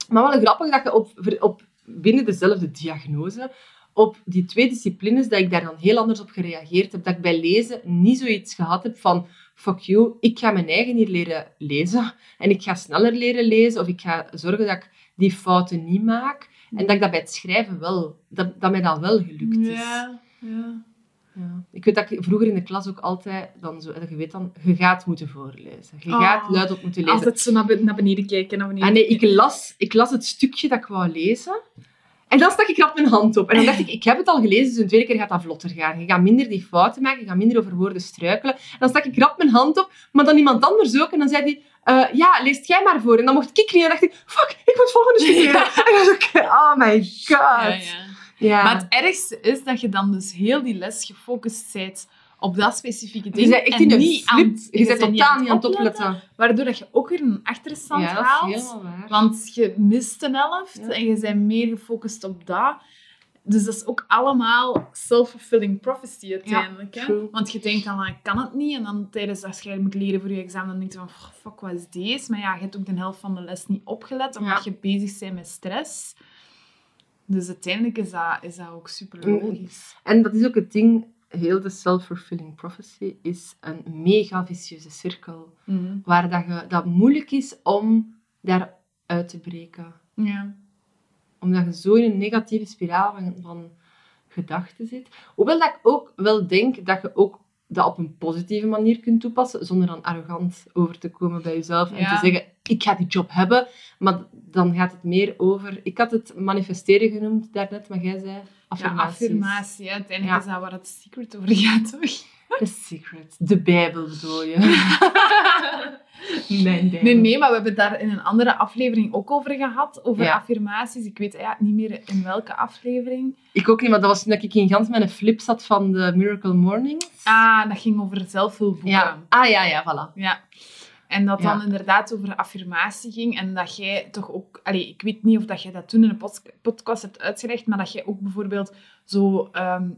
Maar wel grappig dat je op, op binnen dezelfde diagnose, op die twee disciplines, dat ik daar dan heel anders op gereageerd heb. Dat ik bij lezen niet zoiets gehad heb van, fuck you, ik ga mijn eigen hier leren lezen. En ik ga sneller leren lezen, of ik ga zorgen dat ik die fouten niet maak. En dat ik dat bij het schrijven wel, dat, dat mij dat wel gelukt is. Ja, ja. Ja. Ik weet dat ik vroeger in de klas ook altijd, dan zo, je weet dan, je gaat moeten voorlezen. Je Oh. gaat luidop moeten lezen. Altijd zo naar, be- naar beneden kijken, naar beneden Ah, nee, ik las, ik las het stukje dat ik wou lezen. En dan stak ik rap mijn hand op. En dan dacht ik, ik heb het al gelezen, dus een tweede keer gaat dat vlotter gaan. Je gaat minder die fouten maken, je gaat minder over woorden struikelen. En dan stak ik rap mijn hand op, maar dan iemand anders ook. En dan zei hij, eh, ja, leest jij maar voor. En dan mocht ik niet. En dacht ik, fuck, ik moet volgende studeren. En dan ik, oh my god. Ja, Ja, ja. Maar het ergste is dat je dan dus heel die les gefocust bent op dat specifieke ding. je bent echt en in niet aan- flip. Je bent totaal niet aan het opletten. Waardoor dat je ook weer een achterstand haalt. Want je mist een helft en je bent meer gefocust op dat. Dus dat is ook allemaal self-fulfilling prophecy uiteindelijk. hè? Want je denkt dan, ah, ik kan het niet. En dan tijdens als je moet leren voor je examen, dan denk je van, "Oh, fuck, wat is deze? Maar ja, je hebt ook de helft van de les niet opgelet, omdat je bezig bent met stress. Dus uiteindelijk is dat, is dat ook super Mm. logisch. En dat is ook het ding, heel de self-fulfilling prophecy is een mega vicieuze cirkel. Mhm. Waar dat, je, dat moeilijk is om daar uit te breken. Ja. Omdat je zo in een negatieve spiraal van, van gedachten zit. Hoewel dat ik ook wel denk dat je ook dat op een positieve manier kunt toepassen, zonder dan arrogant over te komen bij jezelf en Ja. te zeggen, ik ga die job hebben. Maar dan gaat het meer over... Ik had het manifesteren genoemd daarnet, maar jij zei Ja, affirmaties. affirmatie. hè. Uiteindelijk Ja. is dat waar het secret over gaat, toch? The secret. De Bijbel bedoel je. Bijbel. Nee, nee, maar we hebben het daar in een andere aflevering ook over gehad. Over Ja. affirmaties. Ik weet ja, niet meer in welke aflevering. Ik ook niet, maar dat was toen ik in Gans met een flip zat van de Miracle Mornings. Ah, dat ging over zelfhulpboeken. ja. Ah ja, ja, voilà. Ja. En dat Ja. dan inderdaad over affirmatie ging. En dat jij toch ook... Allee, ik weet niet of dat jij dat toen in een pod- podcast hebt uitgelegd, maar dat jij ook bijvoorbeeld zo ehm,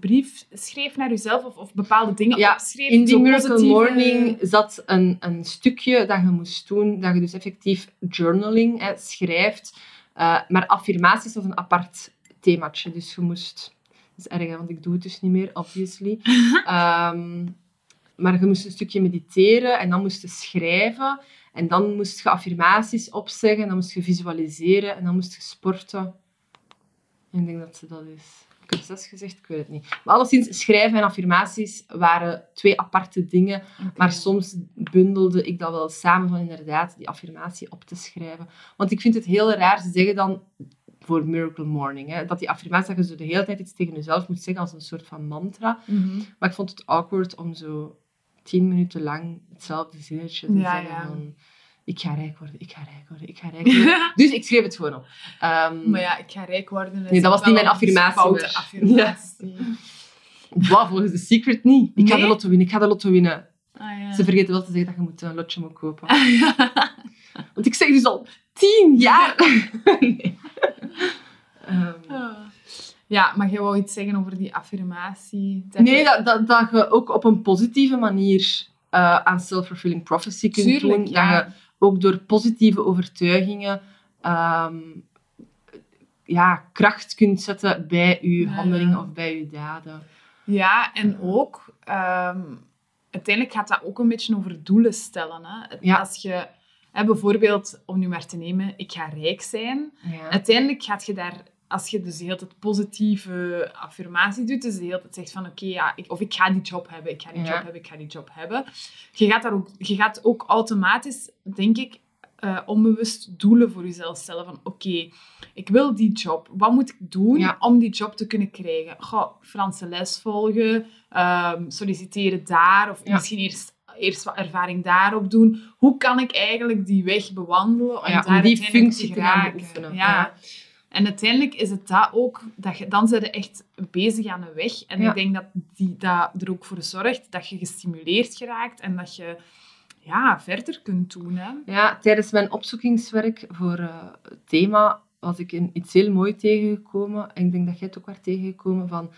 brief schreef naar jezelf of, of bepaalde dingen Ja, opschreef. In die Miracle positieve- Morning zat een, een stukje dat je moest doen, dat je dus effectief journaling hè, schrijft. Eh, maar affirmaties was een apart themaatje, dus je moest... Dat is erg, want ik doe het dus niet meer, obviously. Ehm, maar je moest een stukje mediteren en dan moest je schrijven. En dan moest je affirmaties opzeggen, en dan moest je visualiseren en dan moest je sporten. En ik denk dat ze dat is. Ik heb zes gezegd, ik weet het niet. Maar alleszins, schrijven en affirmaties waren twee aparte dingen. Maar soms bundelde ik dat wel samen van inderdaad die affirmatie op te schrijven. Want ik vind het heel raar, ze zeggen dan voor Miracle Morning, hè, dat die affirmatie, dat je zo de hele tijd iets tegen jezelf moet zeggen als een soort van mantra. Mhm. Maar ik vond het awkward om zo tien minuten lang hetzelfde zinnetje te Ja, zeggen ja. van... Ik ga rijk worden, ik ga rijk worden, ik ga rijk worden. dus ik schreef het gewoon op. Ehm, Maar ja, ik ga rijk worden. Nee, dat was niet mijn affirmatie meer. affirmatie. wow, volgens de secret niet. Ik ga de lotto winnen, ik ga de lotto winnen. Ah, ja. Ze vergeten wel te zeggen dat je moet een lotje moet kopen. Want ik zeg dus al tien jaar. nee. Ehm, Ah. Ja, maar jij wou iets zeggen over die affirmatie? Dat nee, je- dat, dat, dat je ook op een positieve manier eh, aan self-fulfilling prophecy kunt Tuurlijk, doen. ja. Dat je ook door positieve overtuigingen ehm, ja, kracht kunt zetten bij je handelingen ja. of bij je daden. Ja, en ook... ehm, uiteindelijk gaat dat ook een beetje over doelen stellen. Hè? Ja. Als je... Hè, bijvoorbeeld, om nu maar te nemen, ik ga rijk zijn. Ja. Uiteindelijk gaat je daar... Als je dus de hele tijd positieve affirmatie doet, dus de hele tijd zegt van oké, ja, ik, of ik ga die job hebben, ik ga die Ja. job hebben, ik ga die job hebben. Je gaat, daar ook, je gaat ook automatisch, denk ik, eh, onbewust doelen voor jezelf stellen. Van oké, ik wil die job. Wat moet ik doen Ja. om die job te kunnen krijgen? Goh, Franse les volgen, ehm, solliciteren daar, of Ja. misschien eerst, eerst wat ervaring daarop doen. Hoe kan ik eigenlijk die weg bewandelen om Ja, om daar die functie te gaan beoefenen. Ja. En uiteindelijk is het dat ook, dat je, dan zijn je echt bezig aan een weg. En Ja. ik denk dat die, dat er ook voor zorgt dat je gestimuleerd geraakt en dat je ja, verder kunt doen. Hè. Ja, tijdens mijn opzoekingswerk voor eh, het thema was ik in iets heel mooi tegengekomen. En ik denk dat jij het ook werd tegengekomen van...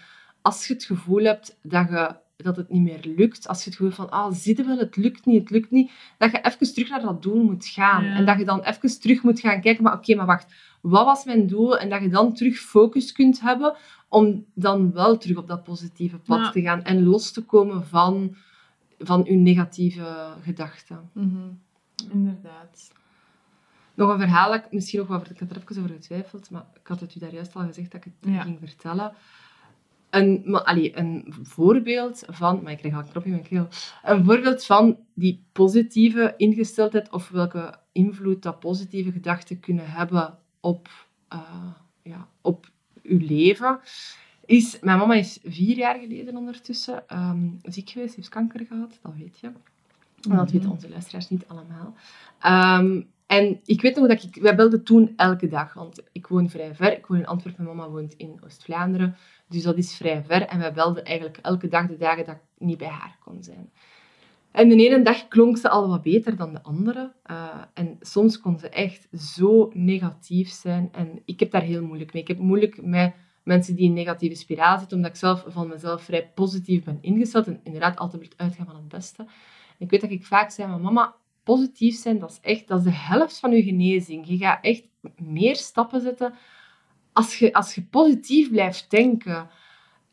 Als je het gevoel hebt dat, je, dat het niet meer lukt, als je het gevoel van, ah, zie je wel, het lukt niet, het lukt niet, dat je even terug naar dat doel moet gaan. Ja. En dat je dan even terug moet gaan kijken, maar oké, maar wacht, wat was mijn doel? En dat je dan terug focus kunt hebben om dan wel terug op dat positieve pad Ja. te gaan en los te komen van, van je negatieve gedachten. Inderdaad. Nog een verhaal, ik misschien nog wat, ik had er even over getwijfeld, maar ik had het u daar juist al gezegd dat ik het Ja. ging vertellen. Een, maar, allee, een voorbeeld van, maar ik krijg al een knop in mijn keel, een voorbeeld van die positieve ingesteldheid of welke invloed dat positieve gedachten kunnen hebben op, eh, ja, op uw leven, is, mijn mama is vier jaar geleden ondertussen ehm, ziek geweest, heeft kanker gehad, dat weet je. En dat weten onze luisteraars niet allemaal. Ehm, en ik weet nog dat ik... Wij belden toen elke dag, want ik woon vrij ver. Ik woon in Antwerpen, mama woont in Oost-Vlaanderen. Dus dat is vrij ver. En wij belden eigenlijk elke dag de dagen dat ik niet bij haar kon zijn. En de ene dag klonk ze al wat beter dan de andere. Uh, en soms kon ze echt zo negatief zijn. En ik heb daar heel moeilijk mee. Ik heb moeilijk met mensen die in negatieve spiraal zitten, omdat ik zelf van mezelf vrij positief ben ingesteld. En inderdaad altijd uitgaan van het beste. ik weet dat ik vaak zei, mama, positief zijn, dat is echt dat de helft van je genezing. Je gaat echt meer stappen zetten als je, als je positief blijft denken.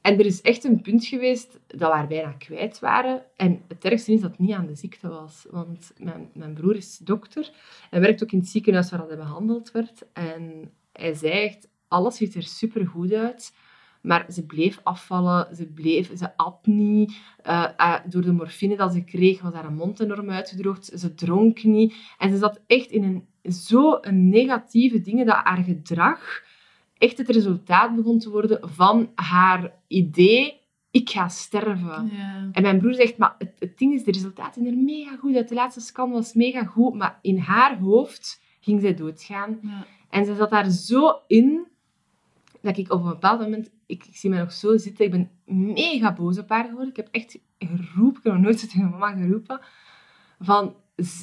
En er is echt een punt geweest dat we bijna kwijt waren. En het ergste is dat het niet aan de ziekte was. Want mijn, mijn broer is dokter. en werkt ook in het ziekenhuis waar hij behandeld werd. En hij zei echt, alles ziet er super goed uit. Maar ze bleef afvallen, ze, bleef, ze at niet. Uh, uh, door de morfine dat ze kreeg, was haar mond enorm uitgedroogd. Ze dronk niet. En ze zat echt in een, zo negatieve dingen dat haar gedrag echt het resultaat begon te worden van haar idee ik ga sterven. Ja. En mijn broer zegt, maar het, het ding is, de resultaten zijn er mega goed uit. De laatste scan was mega goed, maar in haar hoofd ging zij doodgaan. Ja. En ze zat daar zo in, dat ik op een bepaald moment, ik, ik, zie mij nog zo zitten, ik ben mega boos op haar geworden. Ik heb echt geroepen, ik heb nog nooit zo tegen mama geroepen, van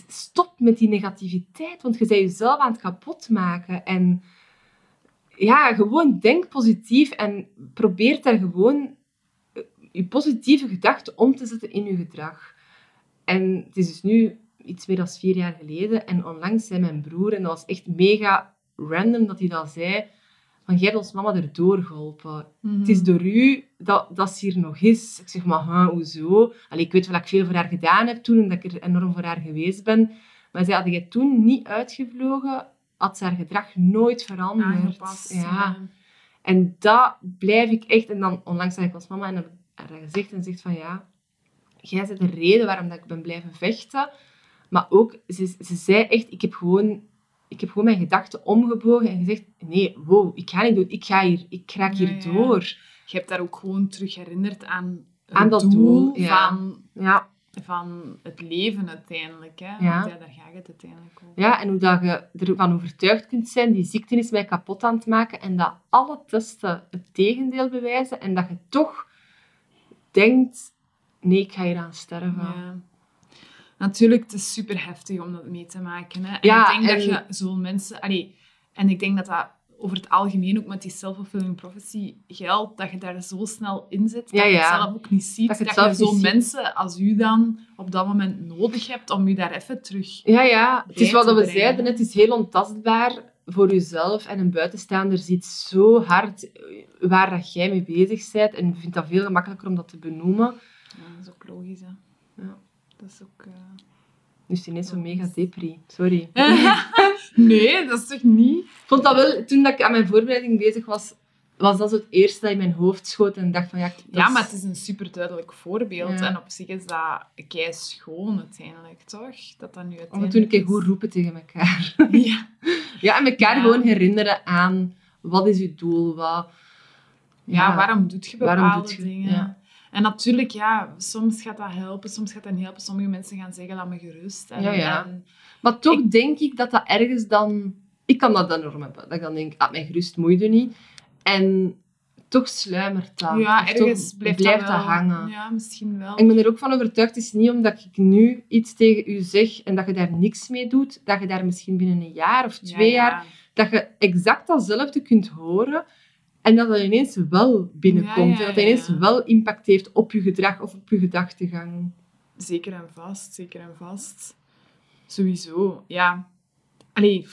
stop met die negativiteit, want je bent jezelf aan het kapot maken. En ja, gewoon denk positief en probeer daar gewoon eh, je positieve gedachten om te zetten in je gedrag. En het is dus nu iets meer dan vier jaar geleden. En onlangs zei mijn broer, en dat was echt mega random dat hij dat zei, van jij hebt ons mama erdoor geholpen. Mhm. Het is door u dat, dat ze hier nog is. Ik zeg, maar huh, hoezo? Allee, ik weet wel dat ik veel voor haar gedaan heb toen en dat ik er enorm voor haar geweest ben. Maar zei, had jij toen niet uitgevlogen, had haar gedrag nooit veranderd. ja. En dat blijf ik echt... En dan onlangs zag ik als mama en heb haar gezegd en zegt van ja, jij bent de reden waarom dat ik ben blijven vechten. Maar ook, ze, ze zei echt, ik heb gewoon ik heb gewoon mijn gedachten omgebogen en gezegd, nee, wow, ik ga niet dood, ik ga hier, ik raak hier door. Je hebt daar ook gewoon terug herinnerd aan, aan dat doel, van, ja. Van het leven uiteindelijk. Hè? Ja. Want ja, daar gaat het uiteindelijk over. Ja, en hoe dat je ervan overtuigd kunt zijn, die ziekte is mij kapot aan het maken en dat alle testen het tegendeel bewijzen en dat je toch denkt, nee, ik ga hier aan sterven. Ja. Natuurlijk, het is super heftig om dat mee te maken. Hè. En ja, ik denk dat je zo'n mensen... Allee, en ik denk dat dat over het algemeen ook met die self-fulfilling prophecy geldt, dat je daar zo snel in zit, dat je het zelf ook niet ziet. Dat je, dat je zo'n mensen als u dan op dat moment nodig hebt om je daar even terug Ja, ja. Het is wat we zeiden, het is heel ontastbaar voor jezelf en een buitenstaander ziet zo hard waar dat jij mee bezig bent en vindt dat veel gemakkelijker om dat te benoemen. Ja, dat is ook logisch, hè. Ja. Dat is ook... Uh... Dus die is zo mega depri. Sorry. nee, dat is toch niet? Ik vond dat wel, toen dat ik aan mijn voorbereiding bezig was, was dat zo het eerste dat in mijn hoofd schoot. En dacht van, ja... Ja, maar het is een super duidelijk voorbeeld. En op zich is dat kei schoon uiteindelijk, toch? Dat dat nu uiteindelijk... toen ik goed roepen tegen elkaar. ja. ja, en elkaar gewoon herinneren aan, wat is je doel? Wat... Ja, waarom doet je bepaalde waarom doet je, dingen? En natuurlijk, ja, soms gaat dat helpen, soms gaat dat niet helpen. Sommige mensen gaan zeggen, laat me gerust. En, ja, ja. maar toch denk ik dat dat ergens dan... Ik kan dat enorm hebben. Dat ik dan denk, ah, mij gerust, moeite niet. En toch sluimert dat. Ja, ergens blijft, blijft dat, hangen. Ja, misschien wel. ik ben er ook van overtuigd, het is niet omdat ik nu iets tegen u zeg en dat je daar niks mee doet, dat je daar misschien binnen een jaar of twee jaar, dat je exact datzelfde kunt horen en dat dat ineens wel binnenkomt. en dat dat ineens wel impact heeft op je gedrag of op je gedachtegang. Zeker en vast, zeker en vast. Sowieso, ja. Allee,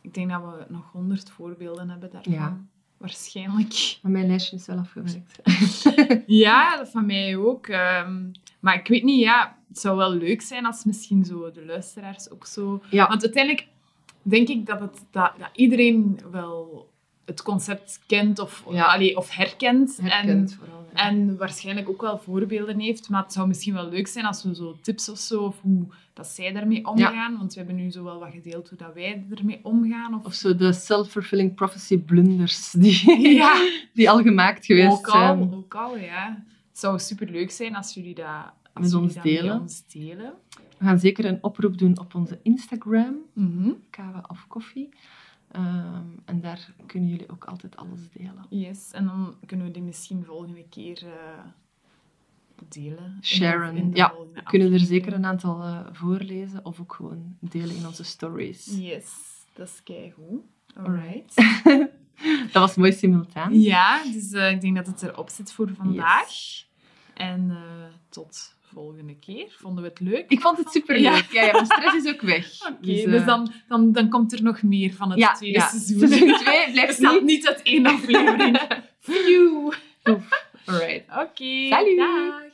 ik denk dat we nog honderd voorbeelden hebben daarvan. Ja. Waarschijnlijk. Maar mijn lijstje is wel afgewerkt. ja, van mij ook. Ehm, maar ik weet niet, ja, het zou wel leuk zijn als misschien zo de luisteraars ook zo... Ja. Want uiteindelijk denk ik dat, het, dat, dat iedereen wel het concept kent of, ja. of herkent. herkent en, en waarschijnlijk ook wel voorbeelden heeft. Maar het zou misschien wel leuk zijn als we zo tips of zo, of hoe dat zij daarmee omgaan. Want we hebben nu zo wel wat gedeeld hoe dat wij ermee omgaan. Of, of zo de self-fulfilling prophecy blunders die, die al gemaakt geweest ook al, zijn. Ook al, ja. Het zou super leuk zijn als jullie dat als Met jullie ons dat met delen. ons delen. We gaan zeker een oproep doen op onze Instagram, Mhm. Kava of Koffie. Ehm, en daar kunnen jullie ook altijd alles delen. Yes, en dan kunnen we die misschien volgende keer eh, delen. De- de Ja, We kunnen er zeker een aantal eh, voorlezen of ook gewoon delen in onze stories. Yes, dat is keigoed. Alright. Dat was mooi simultaan. Ja, dus eh, ik denk dat het erop zit voor vandaag. En eh, tot volgende keer. Vonden we het leuk? Ik vond het superleuk. Ja, ja, mijn stress is ook weg. Oké, Dus, dus, eh, dan, dan, dan komt er nog meer van het ja, tweede ja. seizoen. Seizoen 2 Het blijft niet. niet uit één aflevering. Phew. Alright. Oké. Salut. Dag.